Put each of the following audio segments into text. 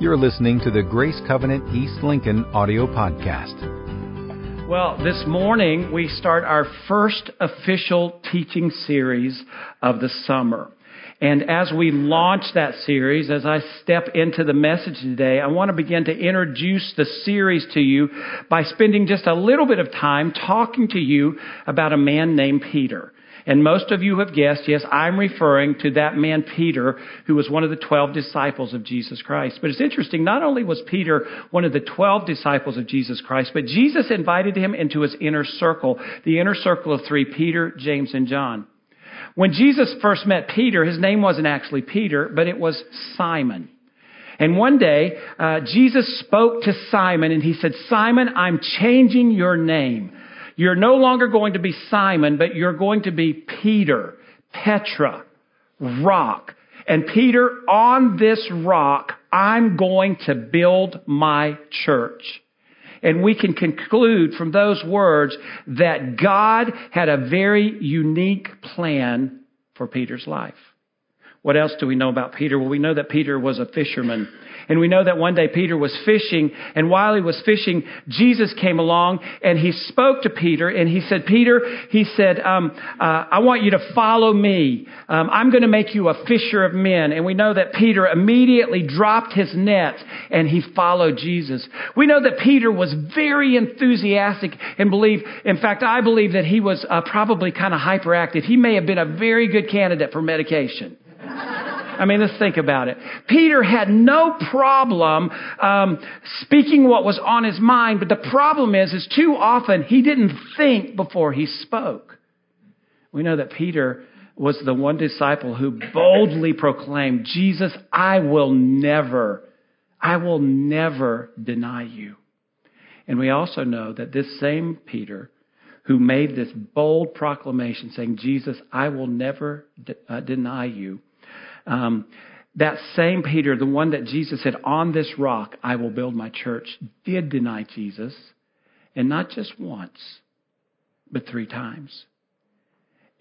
You're listening to the Grace Covenant East Lincoln audio podcast. Well, this morning we start our first official teaching series of the summer. And as we launch that series, as I step into the message today, I want to begin to introduce the series to you by spending just a little bit of time talking to you about a man named Peter. And most of you have guessed, yes, I'm referring to that man Peter, who was one of the 12 disciples of Jesus Christ. But it's interesting, not only was Peter one of the 12 disciples of Jesus Christ, but Jesus invited him into his inner circle, the inner circle of three, Peter, James, and John. When Jesus first met Peter, his name wasn't actually Peter, but it was Simon. And one day, uh, Jesus spoke to Simon and he said, Simon, I'm changing your name. You're no longer going to be Simon, but you're going to be Peter, Petra, rock. And Peter, on this rock, I'm going to build my church. And we can conclude from those words that God had a very unique plan for Peter's life. What else do we know about Peter? Well, we know that Peter was a fisherman. And we know that one day Peter was fishing, and while he was fishing, Jesus came along and he spoke to Peter, and he said, Peter, he said, um, uh, I want you to follow me. Um, I'm going to make you a fisher of men. And we know that Peter immediately dropped his net and he followed Jesus. We know that Peter was very enthusiastic and believe, in fact, I believe that he was uh, probably kind of hyperactive. He may have been a very good candidate for medication. I mean, let's think about it. Peter had no problem um, speaking what was on his mind, but the problem is, is too often he didn't think before he spoke. We know that Peter was the one disciple who boldly proclaimed, Jesus, I will never, I will never deny you. And we also know that this same Peter, who made this bold proclamation saying, Jesus, I will never de- uh, deny you, um, that same Peter, the one that Jesus said, On this rock I will build my church, did deny Jesus, and not just once, but three times.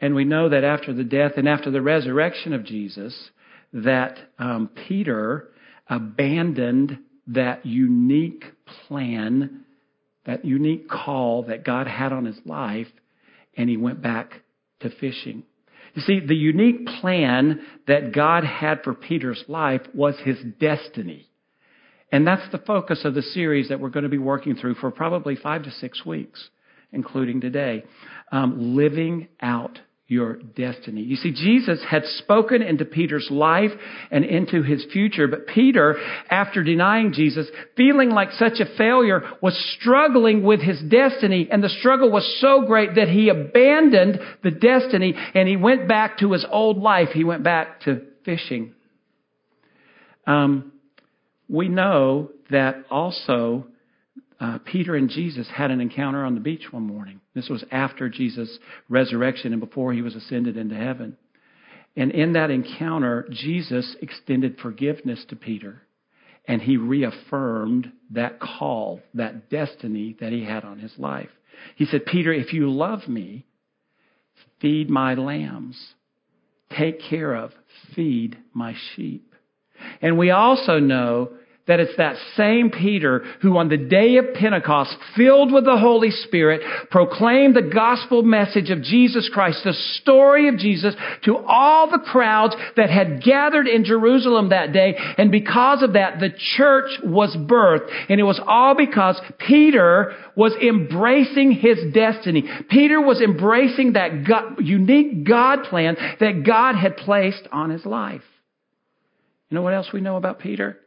And we know that after the death and after the resurrection of Jesus, that um, Peter abandoned that unique plan, that unique call that God had on his life, and he went back to fishing. You see, the unique plan that God had for Peter's life was his destiny. And that's the focus of the series that we're going to be working through for probably five to six weeks, including today. Um, living out your destiny. You see, Jesus had spoken into Peter's life and into his future, but Peter, after denying Jesus, feeling like such a failure, was struggling with his destiny, and the struggle was so great that he abandoned the destiny and he went back to his old life. He went back to fishing. Um, we know that also uh, Peter and Jesus had an encounter on the beach one morning. This was after Jesus' resurrection and before he was ascended into heaven. And in that encounter, Jesus extended forgiveness to Peter. And he reaffirmed that call, that destiny that he had on his life. He said, Peter, if you love me, feed my lambs. Take care of, feed my sheep. And we also know that it's that same Peter who on the day of Pentecost, filled with the Holy Spirit, proclaimed the gospel message of Jesus Christ, the story of Jesus to all the crowds that had gathered in Jerusalem that day. And because of that, the church was birthed. And it was all because Peter was embracing his destiny. Peter was embracing that God, unique God plan that God had placed on his life. You know what else we know about Peter?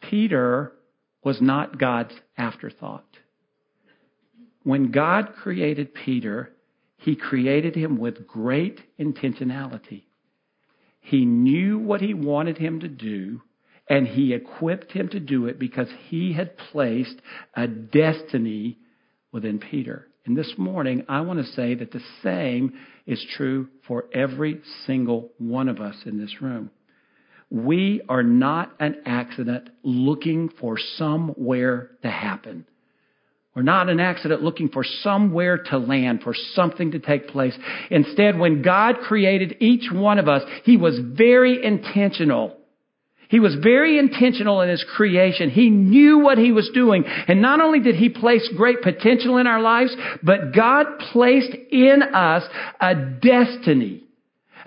Peter was not God's afterthought. When God created Peter, he created him with great intentionality. He knew what he wanted him to do, and he equipped him to do it because he had placed a destiny within Peter. And this morning, I want to say that the same is true for every single one of us in this room. We are not an accident looking for somewhere to happen. We're not an accident looking for somewhere to land, for something to take place. Instead, when God created each one of us, He was very intentional He was very intentional in his creation. He knew what he was doing. And not only did he place great potential in our lives, but God placed in us a destiny.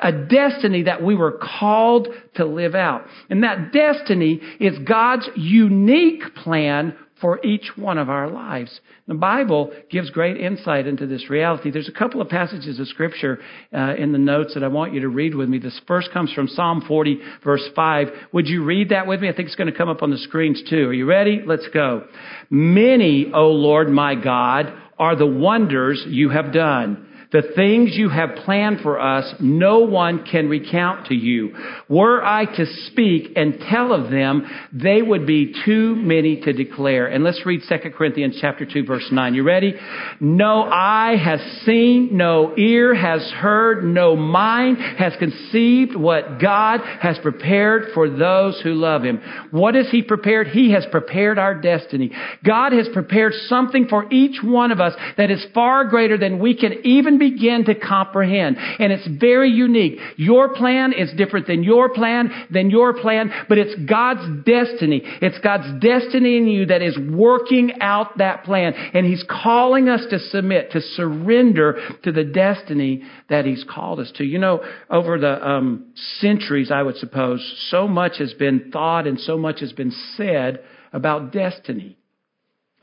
A destiny that we were called to live out. And that destiny is God's unique plan for each one of our lives. The Bible gives great insight into this reality. There's a couple of passages of scripture uh, in the notes that I want you to read with me. This first comes from Psalm 40, verse 5. Would you read that with me? I think it's going to come up on the screens too. Are you ready? Let's go. Many, O Lord my God, are the wonders you have done the things you have planned for us, no one can recount to you. Were I to speak and tell of them, they would be too many to declare. And let's read 2 Corinthians chapter 2 verse 9. You ready? No eye has seen, no ear has heard, no mind has conceived what God has prepared for those who love Him. What has He prepared? He has prepared our destiny. God has prepared something for each one of us that is far greater than we can even begin to comprehend. And it's very unique. Your plan is different than your plan, than your plan, but it's God's destiny. It's God's destiny in you that is working out that plan. And He's calling us to submit, to surrender to the destiny that He's called us to. You know, over the um, centuries, I would suppose, so much has been thought and so much has been said about destiny.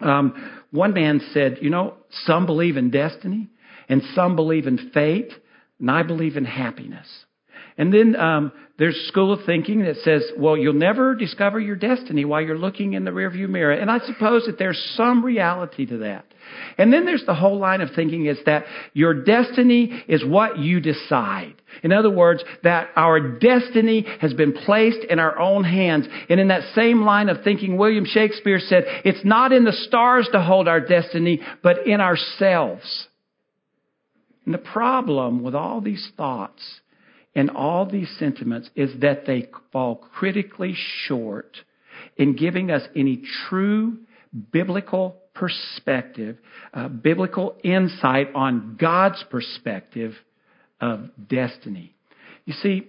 Um, one man said, you know, some believe in destiny, and some believe in fate, and I believe in happiness. And then um, there's school of thinking that says, well, you'll never discover your destiny while you're looking in the rearview mirror. And I suppose that there's some reality to that. And then there's the whole line of thinking is that your destiny is what you decide. In other words, that our destiny has been placed in our own hands. And in that same line of thinking, William Shakespeare said, it's not in the stars to hold our destiny, but in ourselves. And the problem with all these thoughts and all these sentiments is that they fall critically short in giving us any true biblical perspective, uh, biblical insight on God's perspective of destiny. You see,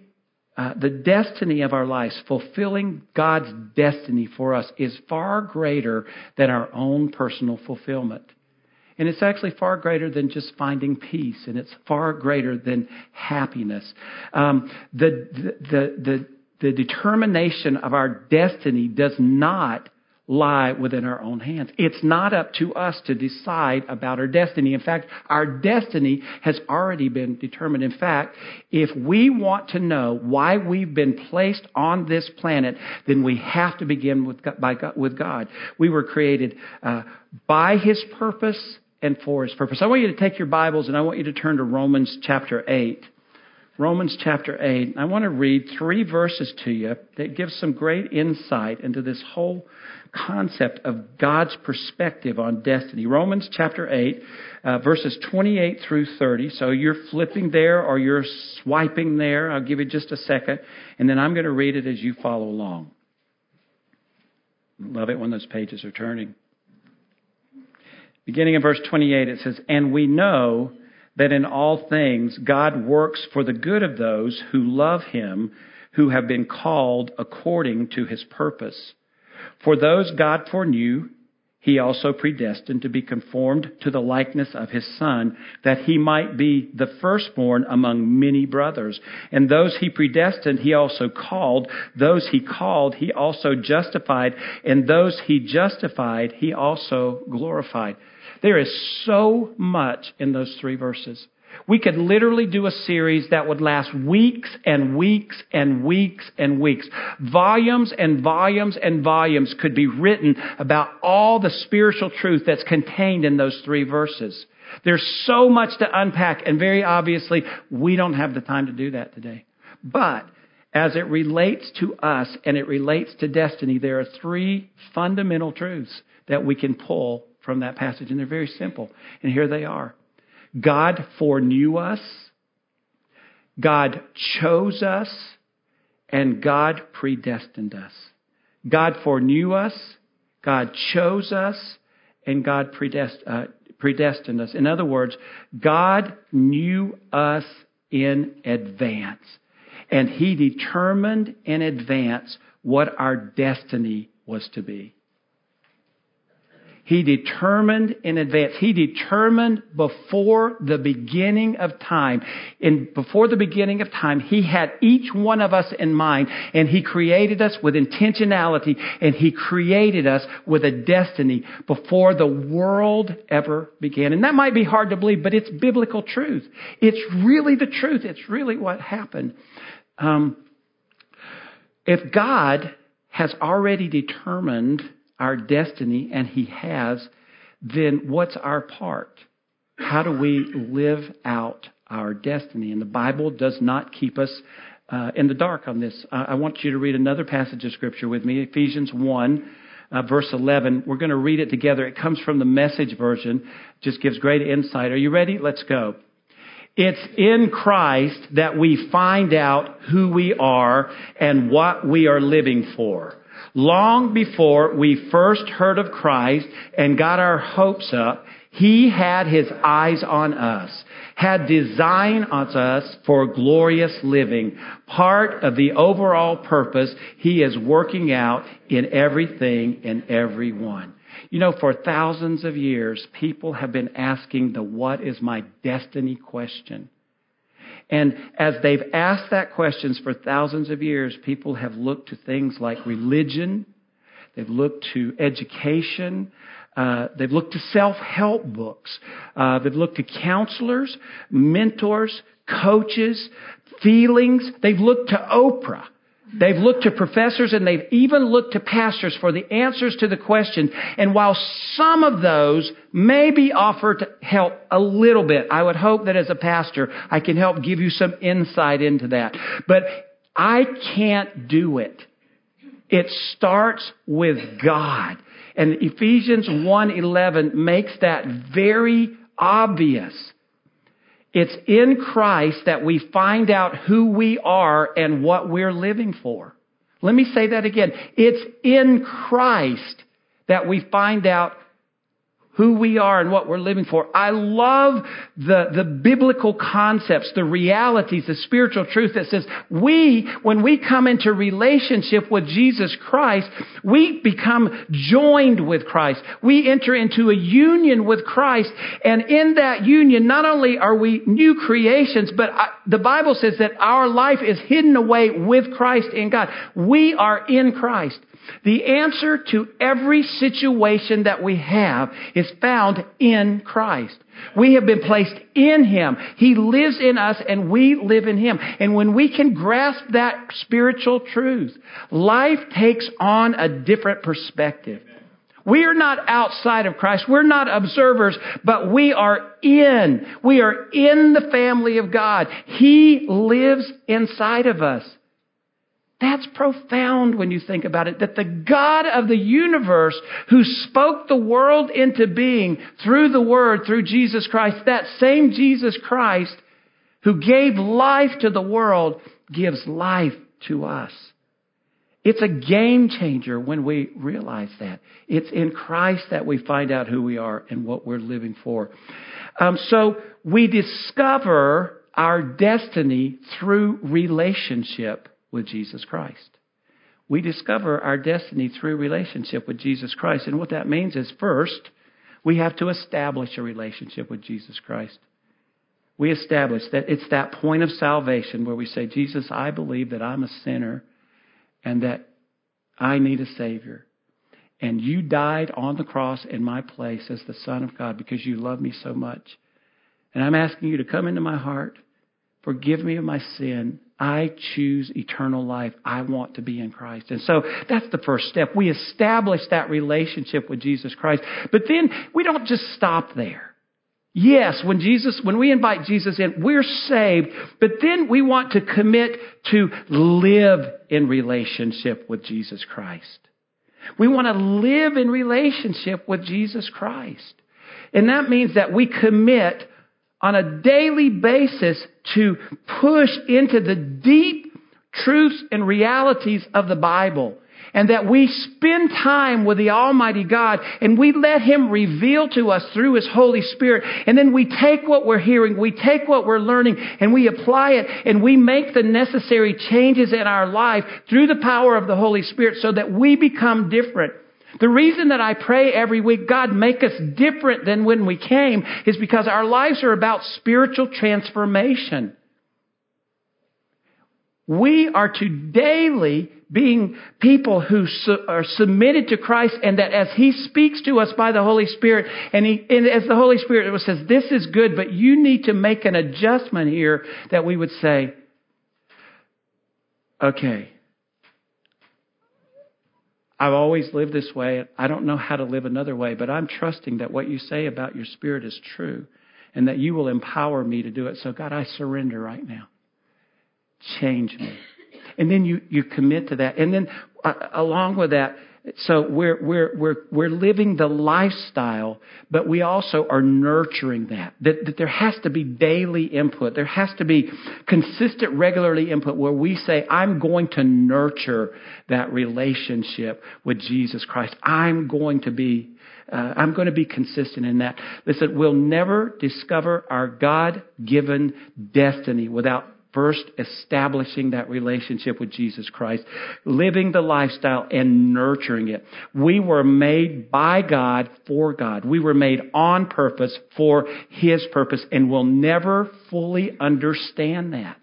uh, the destiny of our lives, fulfilling God's destiny for us, is far greater than our own personal fulfillment. And it's actually far greater than just finding peace, and it's far greater than happiness. Um, the, the, the, the determination of our destiny does not lie within our own hands. It's not up to us to decide about our destiny. In fact, our destiny has already been determined. In fact, if we want to know why we've been placed on this planet, then we have to begin with God. By with God. We were created uh, by His purpose and for his purpose. I want you to take your Bibles and I want you to turn to Romans chapter 8. Romans chapter 8. I want to read three verses to you that give some great insight into this whole concept of God's perspective on destiny. Romans chapter 8, uh, verses 28 through 30. So you're flipping there or you're swiping there. I'll give you just a second, and then I'm going to read it as you follow along. Love it when those pages are turning. Beginning in verse 28, it says, And we know that in all things God works for the good of those who love him, who have been called according to his purpose. For those God foreknew, he also predestined to be conformed to the likeness of his son, that he might be the firstborn among many brothers. And those he predestined, he also called. Those he called, he also justified. And those he justified, he also glorified. There is so much in those three verses. We could literally do a series that would last weeks and weeks and weeks and weeks. Volumes and volumes and volumes could be written about all the spiritual truth that's contained in those three verses. There's so much to unpack, and very obviously, we don't have the time to do that today. But as it relates to us and it relates to destiny, there are three fundamental truths that we can pull from that passage, and they're very simple. And here they are God foreknew us, God chose us, and God predestined us. God foreknew us, God chose us, and God uh, predestined us. In other words, God knew us in advance. And He determined in advance what our destiny was to be. He determined in advance. He determined before the beginning of time. In, before the beginning of time, He had each one of us in mind and He created us with intentionality and He created us with a destiny before the world ever began. And that might be hard to believe, but it's biblical truth. It's really the truth. It's really what happened. Um, if God has already determined our destiny, and He has, then what's our part? How do we live out our destiny? And the Bible does not keep us uh, in the dark on this. Uh, I want you to read another passage of Scripture with me, Ephesians 1. Uh, verse 11. We're going to read it together. It comes from the message version. Just gives great insight. Are you ready? Let's go. It's in Christ that we find out who we are and what we are living for long before we first heard of Christ and got our hopes up, he had his eyes on us, had design on us for glorious living, part of the overall purpose he is working out in everything and everyone. You know, for thousands of years, people have been asking the what is my destiny question. And as they've asked that questions for thousands of years, people have looked to things like religion, they've looked to education, uh, they've looked to self-help books, uh, they've looked to counselors, mentors, coaches, feelings. They've looked to Oprah. They've looked to professors and they've even looked to pastors for the answers to the questions. And while some of those may be offered to help a little bit, I would hope that as a pastor, I can help give you some insight into that. But I can't do it. It starts with God. And Ephesians 1:11 makes that very obvious. It's in Christ that we find out who we are and what we're living for. Let me say that again. It's in Christ that we find out who we are and what we're living for. I love the, the biblical concepts, the realities, the spiritual truth that says we, when we come into relationship with Jesus Christ, we become joined with Christ. We enter into a union with Christ. And in that union, not only are we new creations, but I, the Bible says that our life is hidden away with Christ in God. We are in Christ. The answer to every situation that we have is found in Christ. We have been placed in Him. He lives in us and we live in Him. And when we can grasp that spiritual truth, life takes on a different perspective. We are not outside of Christ. We're not observers, but we are in. We are in the family of God. He lives inside of us. That's profound when you think about it. That the God of the universe who spoke the world into being through the Word, through Jesus Christ, that same Jesus Christ who gave life to the world gives life to us. It's a game changer when we realize that. It's in Christ that we find out who we are and what we're living for. Um, so we discover our destiny through relationship with Jesus Christ. We discover our destiny through relationship with Jesus Christ. And what that means is first, we have to establish a relationship with Jesus Christ. We establish that it's that point of salvation where we say, Jesus, I believe that I'm a sinner and that I need a Savior. And you died on the cross in my place as the Son of God because you love me so much. And I'm asking you to come into my heart, forgive me of my sin, I choose eternal life. I want to be in Christ. And so that's the first step. We establish that relationship with Jesus Christ. But then we don't just stop there. Yes, when Jesus, when we invite Jesus in, we're saved, but then we want to commit to live in relationship with Jesus Christ. We want to live in relationship with Jesus Christ. And that means that we commit on a daily basis to push into the deep truths and realities of the Bible and that we spend time with the Almighty God and we let Him reveal to us through His Holy Spirit. And then we take what we're hearing, we take what we're learning, and we apply it, and we make the necessary changes in our life through the power of the Holy Spirit so that we become different. The reason that I pray every week, God, make us different than when we came, is because our lives are about spiritual transformation. We are to daily being people who su- are submitted to Christ and that as He speaks to us by the Holy Spirit and, he, and as the Holy Spirit says, this is good, but you need to make an adjustment here that we would say, okay, I've always lived this way. I don't know how to live another way, but I'm trusting that what you say about your spirit is true and that you will empower me to do it. So God, I surrender right now. Change me. And then you, you commit to that. And then uh, along with that, so we're, we're, we're, we're living the lifestyle, but we also are nurturing that. that. That there has to be daily input. There has to be consistent, regularly input where we say, I'm going to nurture that relationship with Jesus Christ. I'm going to be uh, I'm going to be consistent in that. Listen, we'll never discover our God given destiny without first establishing that relationship with Jesus Christ, living the lifestyle and nurturing it. We were made by God for God. We were made on purpose for His purpose and we'll never fully understand that.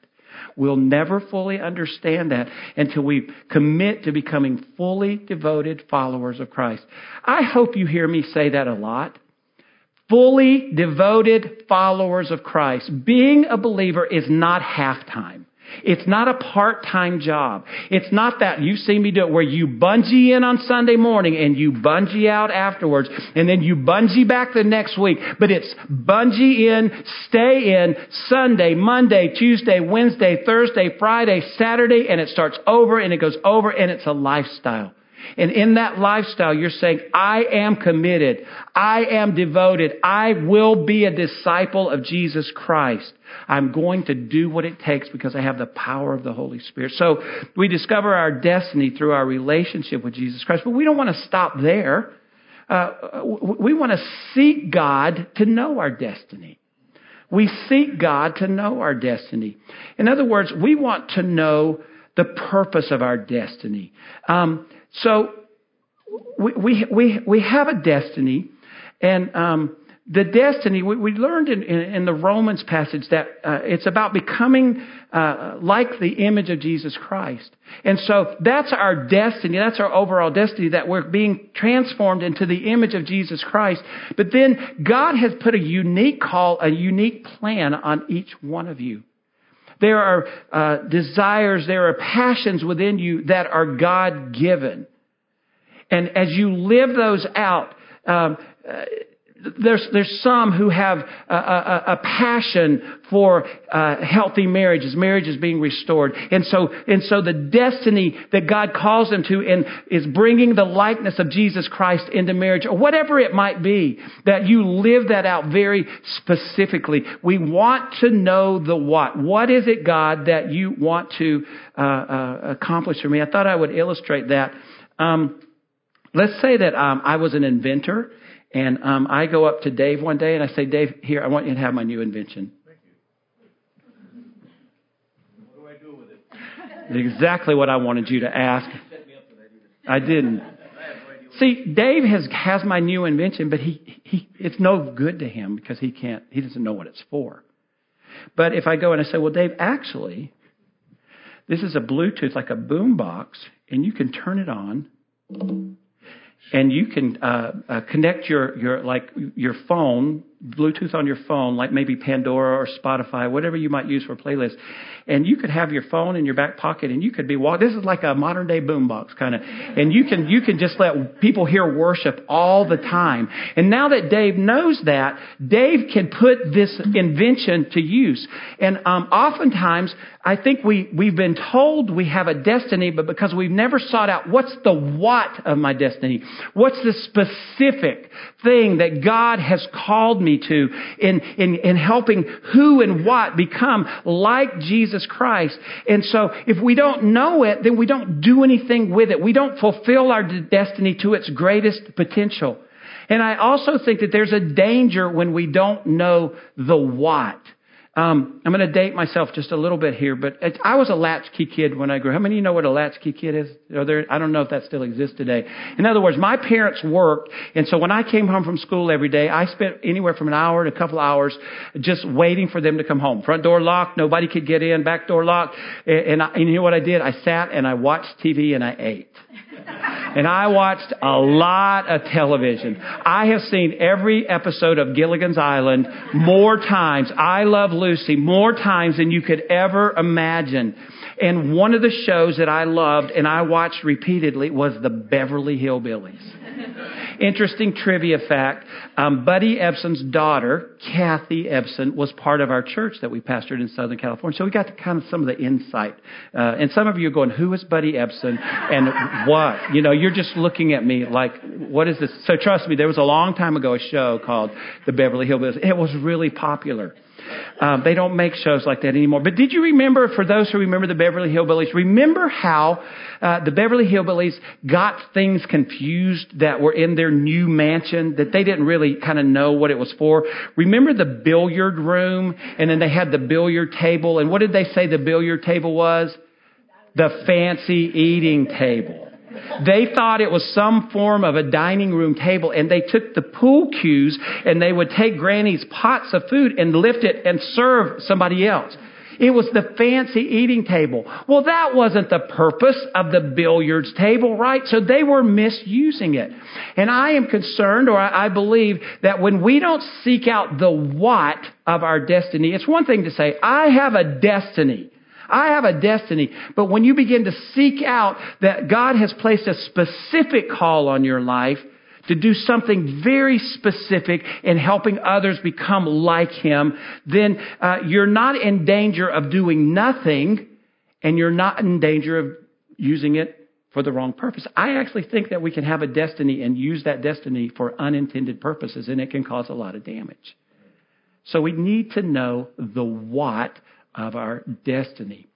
We'll never fully understand that until we commit to becoming fully devoted followers of Christ. I hope you hear me say that a lot fully devoted followers of Christ. Being a believer is not half time. It's not a part-time job. It's not that you see me do it where you bungee in on Sunday morning and you bungee out afterwards and then you bungee back the next week. But it's bungee in, stay in, Sunday, Monday, Tuesday, Wednesday, Thursday, Friday, Saturday, and it starts over and it goes over and it's a lifestyle. And in that lifestyle, you're saying, I am committed. I am devoted. I will be a disciple of Jesus Christ. I'm going to do what it takes because I have the power of the Holy Spirit. So we discover our destiny through our relationship with Jesus Christ, but we don't want to stop there. Uh, we want to seek God to know our destiny. We seek God to know our destiny. In other words, we want to know the purpose of our destiny. Um, so we, we, we, we have a destiny, and um, the destiny, we, we learned in, in, in, the Romans passage that uh, it's about becoming uh, like the image of Jesus Christ. And so that's our destiny. That's our overall destiny that we're being transformed into the image of Jesus Christ. But then God has put a unique call, a unique plan on each one of you. There are uh, desires, there are passions within you that are God given. And as you live those out, um, uh, there's, there's some who have a, a, a passion for uh, healthy marriages, marriages being restored. And so, and so the destiny that God calls them to in, is bringing the likeness of Jesus Christ into marriage, or whatever it might be, that you live that out very specifically. We want to know the what. What is it, God, that you want to uh, uh, accomplish for me? I thought I would illustrate that. Um, let's say that um, I was an inventor and um, I go up to Dave one day and I say, Dave, here, I want you to have my new invention. Thank you. What do I do with it? Exactly what I wanted you to ask. I didn't. See, Dave has has my new invention, but he he it's no good to him because he can't he doesn't know what it's for. But if I go and I say, well, Dave, actually, this is a Bluetooth like a boom box, and you can turn it on and you can uh, uh, connect your your like your phone Bluetooth on your phone, like maybe Pandora or Spotify, whatever you might use for playlists, and you could have your phone in your back pocket, and you could be walking. This is like a modern day boombox kind of, and you can you can just let people hear worship all the time. And now that Dave knows that, Dave can put this invention to use. And um, oftentimes, I think we we've been told we have a destiny, but because we've never sought out what's the what of my destiny, what's the specific thing that God has called me to in, in, in helping who and what become like Jesus Christ. And so if we don't know it, then we don't do anything with it. We don't fulfill our destiny to its greatest potential. And I also think that there's a danger when we don't know the what. Um, I'm going to date myself just a little bit here, but I was a latchkey kid when I grew. up. How many of you know what a latchkey kid is? There, I don't know if that still exists today. In other words, my parents worked, and so when I came home from school every day, I spent anywhere from an hour to a couple hours just waiting for them to come home. Front door locked, nobody could get in. Back door locked, and, I, and you know what I did? I sat and I watched TV and I ate. And I watched a lot of television. I have seen every episode of Gilligan's Island more times. I Love Lucy more times than you could ever imagine. And one of the shows that I loved and I watched repeatedly was the Beverly Hillbillies. Interesting trivia fact um, Buddy Ebsen's daughter, Kathy Ebsen, was part of our church that we pastored in Southern California. So we got to kind of some of the insight. Uh, and some of you are going, Who is Buddy Ebsen and what? You know, you're just looking at me like, What is this? So trust me, there was a long time ago a show called The Beverly Hillbillies. It was really popular. Um, they don't make shows like that anymore. But did you remember, for those who remember the Beverly Hillbillies, remember how uh, the Beverly Hillbillies got things confused that were in their new mansion that they didn't really kind of know what it was for? Remember the billiard room, and then they had the billiard table, and what did they say the billiard table was? The fancy eating table. They thought it was some form of a dining room table and they took the pool cues and they would take granny's pots of food and lift it and serve somebody else. It was the fancy eating table. Well, that wasn't the purpose of the billiards table, right? So they were misusing it. And I am concerned, or I believe, that when we don't seek out the what of our destiny, it's one thing to say, I have a destiny. I have a destiny. But when you begin to seek out that God has placed a specific call on your life to do something very specific in helping others become like Him, then uh, you're not in danger of doing nothing and you're not in danger of using it for the wrong purpose. I actually think that we can have a destiny and use that destiny for unintended purposes and it can cause a lot of damage. So we need to know the what of our destiny.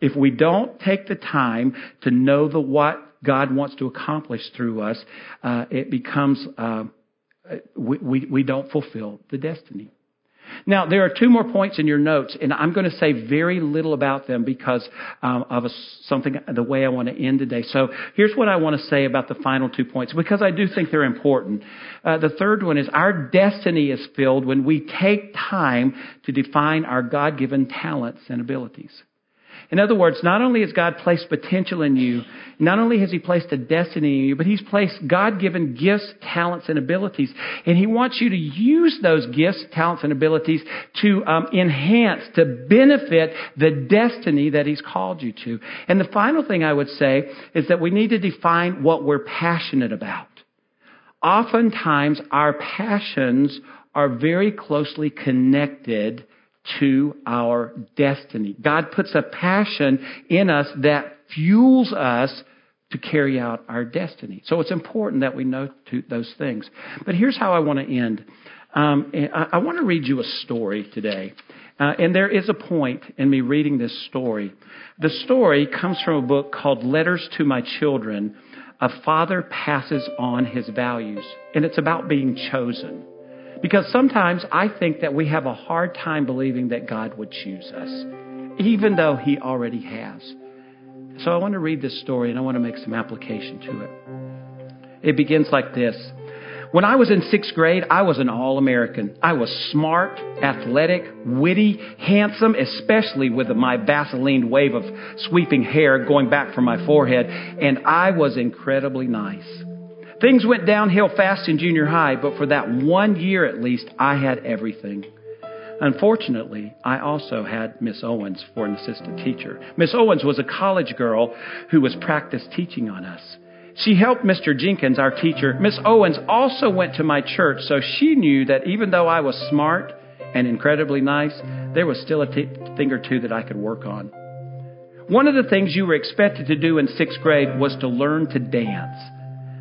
If we don't take the time to know the what God wants to accomplish through us, uh, it becomes uh, we, we, we don't fulfill the destiny. Now, there are two more points in your notes, and I'm going to say very little about them because um, of a, something, the way I want to end today. So here's what I want to say about the final two points because I do think they're important. Uh, the third one is our destiny is filled when we take time to define our God given talents and abilities. In other words, not only has God placed potential in you, not only has He placed a destiny in you, but He's placed God given gifts, talents, and abilities. And He wants you to use those gifts, talents, and abilities to um, enhance, to benefit the destiny that He's called you to. And the final thing I would say is that we need to define what we're passionate about. Oftentimes, our passions are very closely connected to our destiny. God puts a passion in us that fuels us to carry out our destiny. So it's important that we know those things. But here's how I want to end. Um, I, I, want to read you a story today. Uh, and there is a point in me reading this story. The story comes from a book called Letters to My Children. A father passes on his values, and it's about being chosen. Because sometimes I think that we have a hard time believing that God would choose us, even though He already has. So I want to read this story and I want to make some application to it. It begins like this. When I was in sixth grade, I was an All American. I was smart, athletic, witty, handsome, especially with my Vaseline wave of sweeping hair going back from my forehead, and I was incredibly nice. Things went downhill fast in junior high, but for that one year at least, I had everything. Unfortunately, I also had Miss Owens for an assistant teacher. Miss Owens was a college girl who was practice teaching on us. She helped Mr. Jenkins, our teacher. Miss Owens also went to my church, so she knew that even though I was smart and incredibly nice, there was still a t- thing or two that I could work on. One of the things you were expected to do in sixth grade was to learn to dance.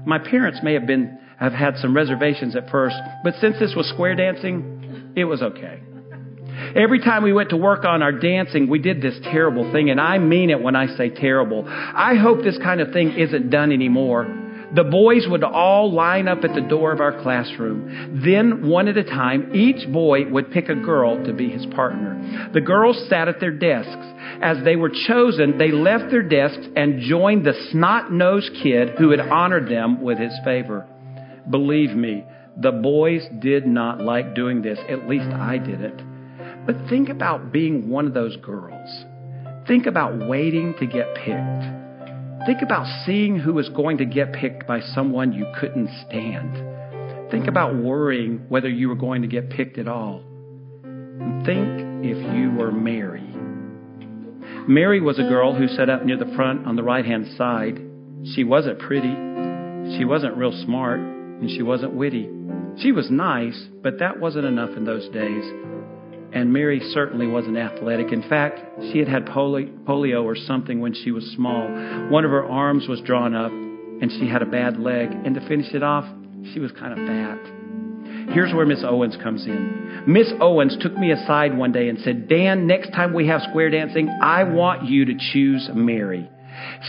My parents may have been have had some reservations at first, but since this was square dancing, It was okay. Every time we went to work on our dancing, we did this terrible thing, and I mean it when I say terrible. I hope this kind of thing isn't done anymore. The boys would all line up at the door of our classroom. Then, one at a time, each boy would pick a girl to be his partner. The girls sat at their desks. As they were chosen, they left their desks and joined the snot nosed kid who had honored them with his favor. Believe me, the boys did not like doing this. At least I didn't. But think about being one of those girls. Think about waiting to get picked. Think about seeing who was going to get picked by someone you couldn't stand. Think about worrying whether you were going to get picked at all. think if you were Mary. Mary was a girl who sat up near the front on the right hand side. She wasn't pretty, she wasn't real smart, and she wasn't witty. She was nice, but that wasn't enough in those days and Mary certainly wasn't athletic. In fact, she had had polio or something when she was small. One of her arms was drawn up, and she had a bad leg. And to finish it off, she was kind of fat. Here's where Miss Owens comes in. Miss Owens took me aside one day and said, Dan, next time we have square dancing, I want you to choose Mary.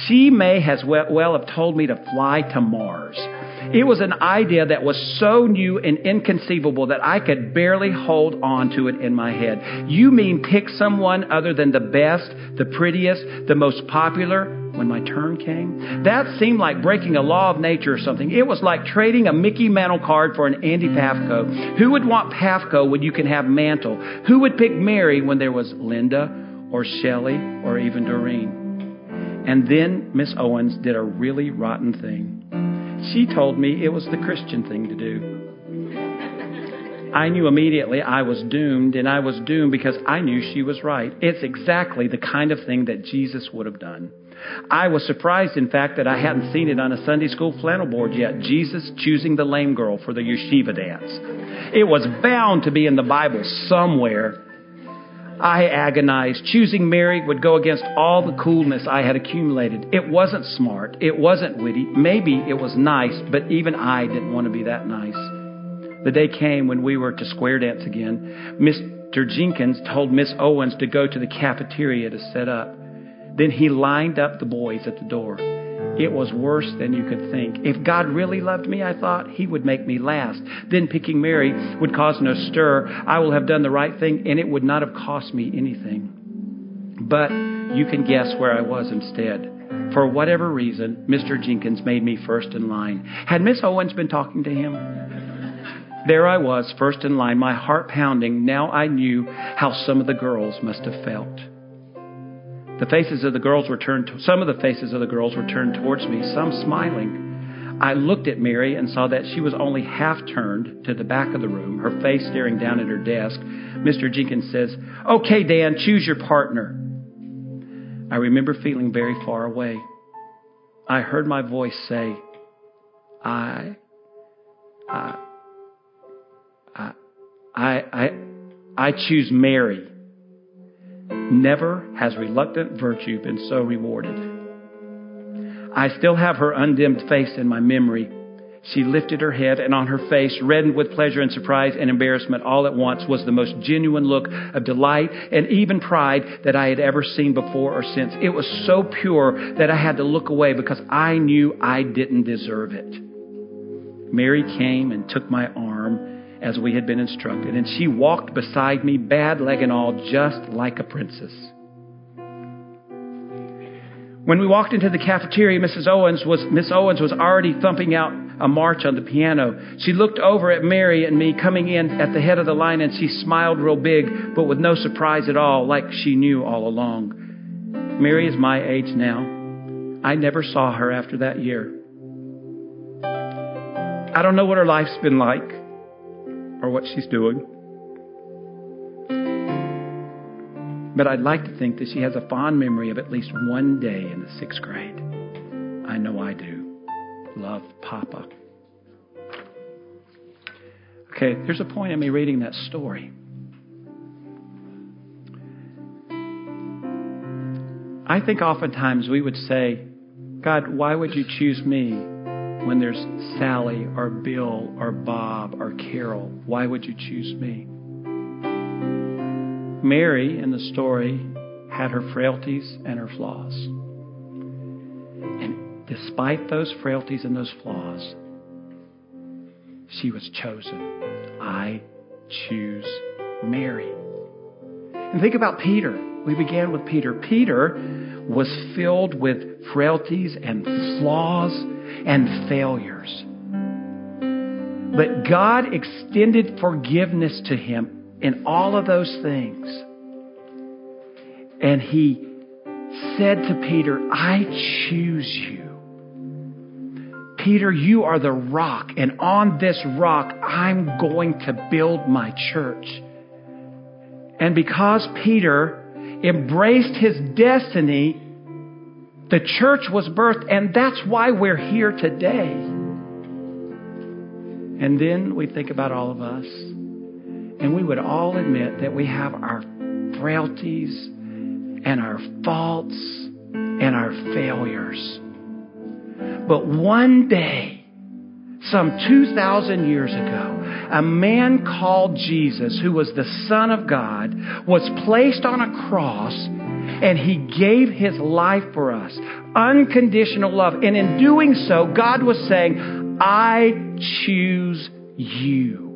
She may as well have told me to fly to Mars. It was an idea that was so new and inconceivable that I could barely hold on to it in my head. You mean pick someone other than the best, the prettiest, the most popular? When my turn came, that seemed like breaking a law of nature or something. It was like trading a Mickey Mantle card for an Andy Pafko. Who would want Pafko when you can have Mantle? Who would pick Mary when there was Linda or Shelley or even Doreen? And then Miss Owens did a really rotten thing. She told me it was the Christian thing to do. I knew immediately I was doomed, and I was doomed because I knew she was right. It's exactly the kind of thing that Jesus would have done. I was surprised, in fact, that I hadn't seen it on a Sunday school flannel board yet. Jesus choosing the lame girl for the yeshiva dance. It was bound to be in the Bible somewhere. I agonized. Choosing Mary would go against all the coolness I had accumulated. It wasn't smart. It wasn't witty. Maybe it was nice, but even I didn't want to be that nice. The day came when we were to square dance again. Mr. Jenkins told Miss Owens to go to the cafeteria to set up. Then he lined up the boys at the door. It was worse than you could think. If God really loved me, I thought, He would make me last. Then picking Mary would cause no stir. I will have done the right thing, and it would not have cost me anything. But you can guess where I was instead. For whatever reason, Mr. Jenkins made me first in line. Had Miss Owens been talking to him? There I was, first in line, my heart pounding. Now I knew how some of the girls must have felt. The faces of the girls were turned, to, some of the faces of the girls were turned towards me, some smiling. I looked at Mary and saw that she was only half turned to the back of the room, her face staring down at her desk. Mr. Jenkins says, Okay, Dan, choose your partner. I remember feeling very far away. I heard my voice say, I, I, I, I, I, I choose Mary. Never has reluctant virtue been so rewarded. I still have her undimmed face in my memory. She lifted her head, and on her face, reddened with pleasure and surprise and embarrassment all at once, was the most genuine look of delight and even pride that I had ever seen before or since. It was so pure that I had to look away because I knew I didn't deserve it. Mary came and took my arm as we had been instructed, and she walked beside me, bad leg and all, just like a princess. When we walked into the cafeteria, Mrs. Owens was Miss Owens was already thumping out a march on the piano. She looked over at Mary and me coming in at the head of the line and she smiled real big, but with no surprise at all, like she knew all along. Mary is my age now. I never saw her after that year. I don't know what her life's been like or what she's doing. But I'd like to think that she has a fond memory of at least one day in the sixth grade. I know I do. Love, Papa. Okay, there's a point in me reading that story. I think oftentimes we would say, God, why would you choose me when there's Sally or Bill or Bob or Carol? Why would you choose me? Mary in the story had her frailties and her flaws. And despite those frailties and those flaws, she was chosen. I choose Mary. And think about Peter. We began with Peter. Peter was filled with frailties and flaws and failures. But God extended forgiveness to him in all of those things. And he said to Peter, I choose you. Peter, you are the rock, and on this rock I'm going to build my church. And because Peter embraced his destiny, the church was birthed, and that's why we're here today. And then we think about all of us, and we would all admit that we have our frailties and our faults and our failures. But one day, some 2,000 years ago, a man called Jesus, who was the Son of God, was placed on a cross and he gave his life for us. Unconditional love. And in doing so, God was saying, I choose you.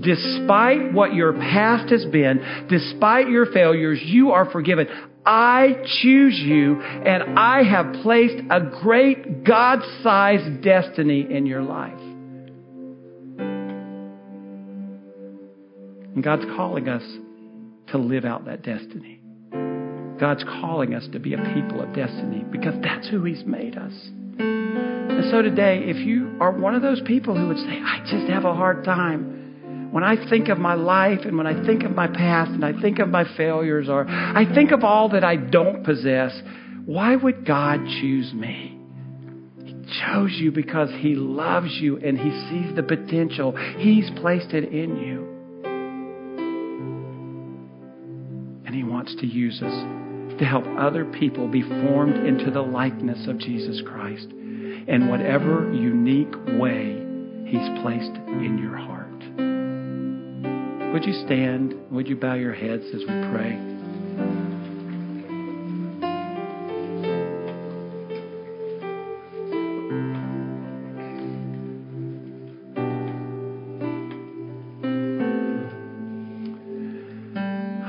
Despite what your past has been, despite your failures, you are forgiven. I choose you, and I have placed a great God sized destiny in your life. And God's calling us to live out that destiny. God's calling us to be a people of destiny because that's who He's made us. And so today, if you are one of those people who would say, I just have a hard time when I think of my life and when I think of my past and I think of my failures or I think of all that I don't possess, why would God choose me? He chose you because He loves you and He sees the potential. He's placed it in you. And He wants to use us to help other people be formed into the likeness of Jesus Christ in whatever unique way He's placed in your heart. Would you stand? Would you bow your heads as we pray?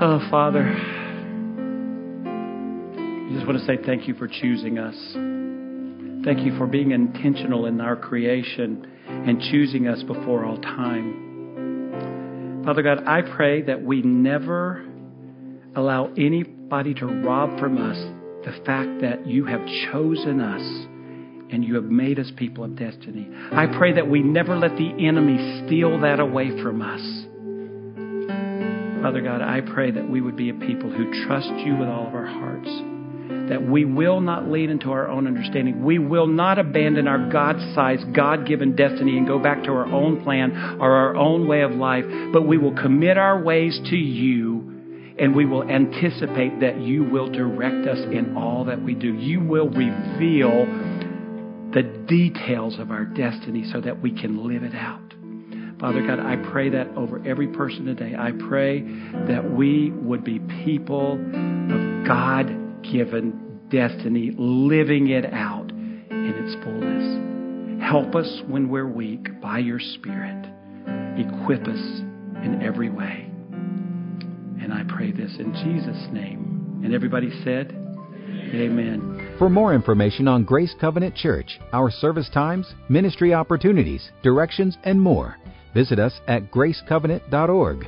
Oh, Father, to say thank you for choosing us. Thank you for being intentional in our creation and choosing us before all time. Father God, I pray that we never allow anybody to rob from us the fact that you have chosen us and you have made us people of destiny. I pray that we never let the enemy steal that away from us. Father God, I pray that we would be a people who trust you with all of our hearts. That we will not lean into our own understanding. We will not abandon our God sized, God given destiny and go back to our own plan or our own way of life, but we will commit our ways to you and we will anticipate that you will direct us in all that we do. You will reveal the details of our destiny so that we can live it out. Father God, I pray that over every person today. I pray that we would be people of God given destiny, living it out in its fullness. Help us when we're weak by your Spirit. Equip us in every way. And I pray this in Jesus' name. And everybody said, Amen. For more information on Grace Covenant Church, our service times, ministry opportunities, directions, and more, visit us at gracecovenant.org.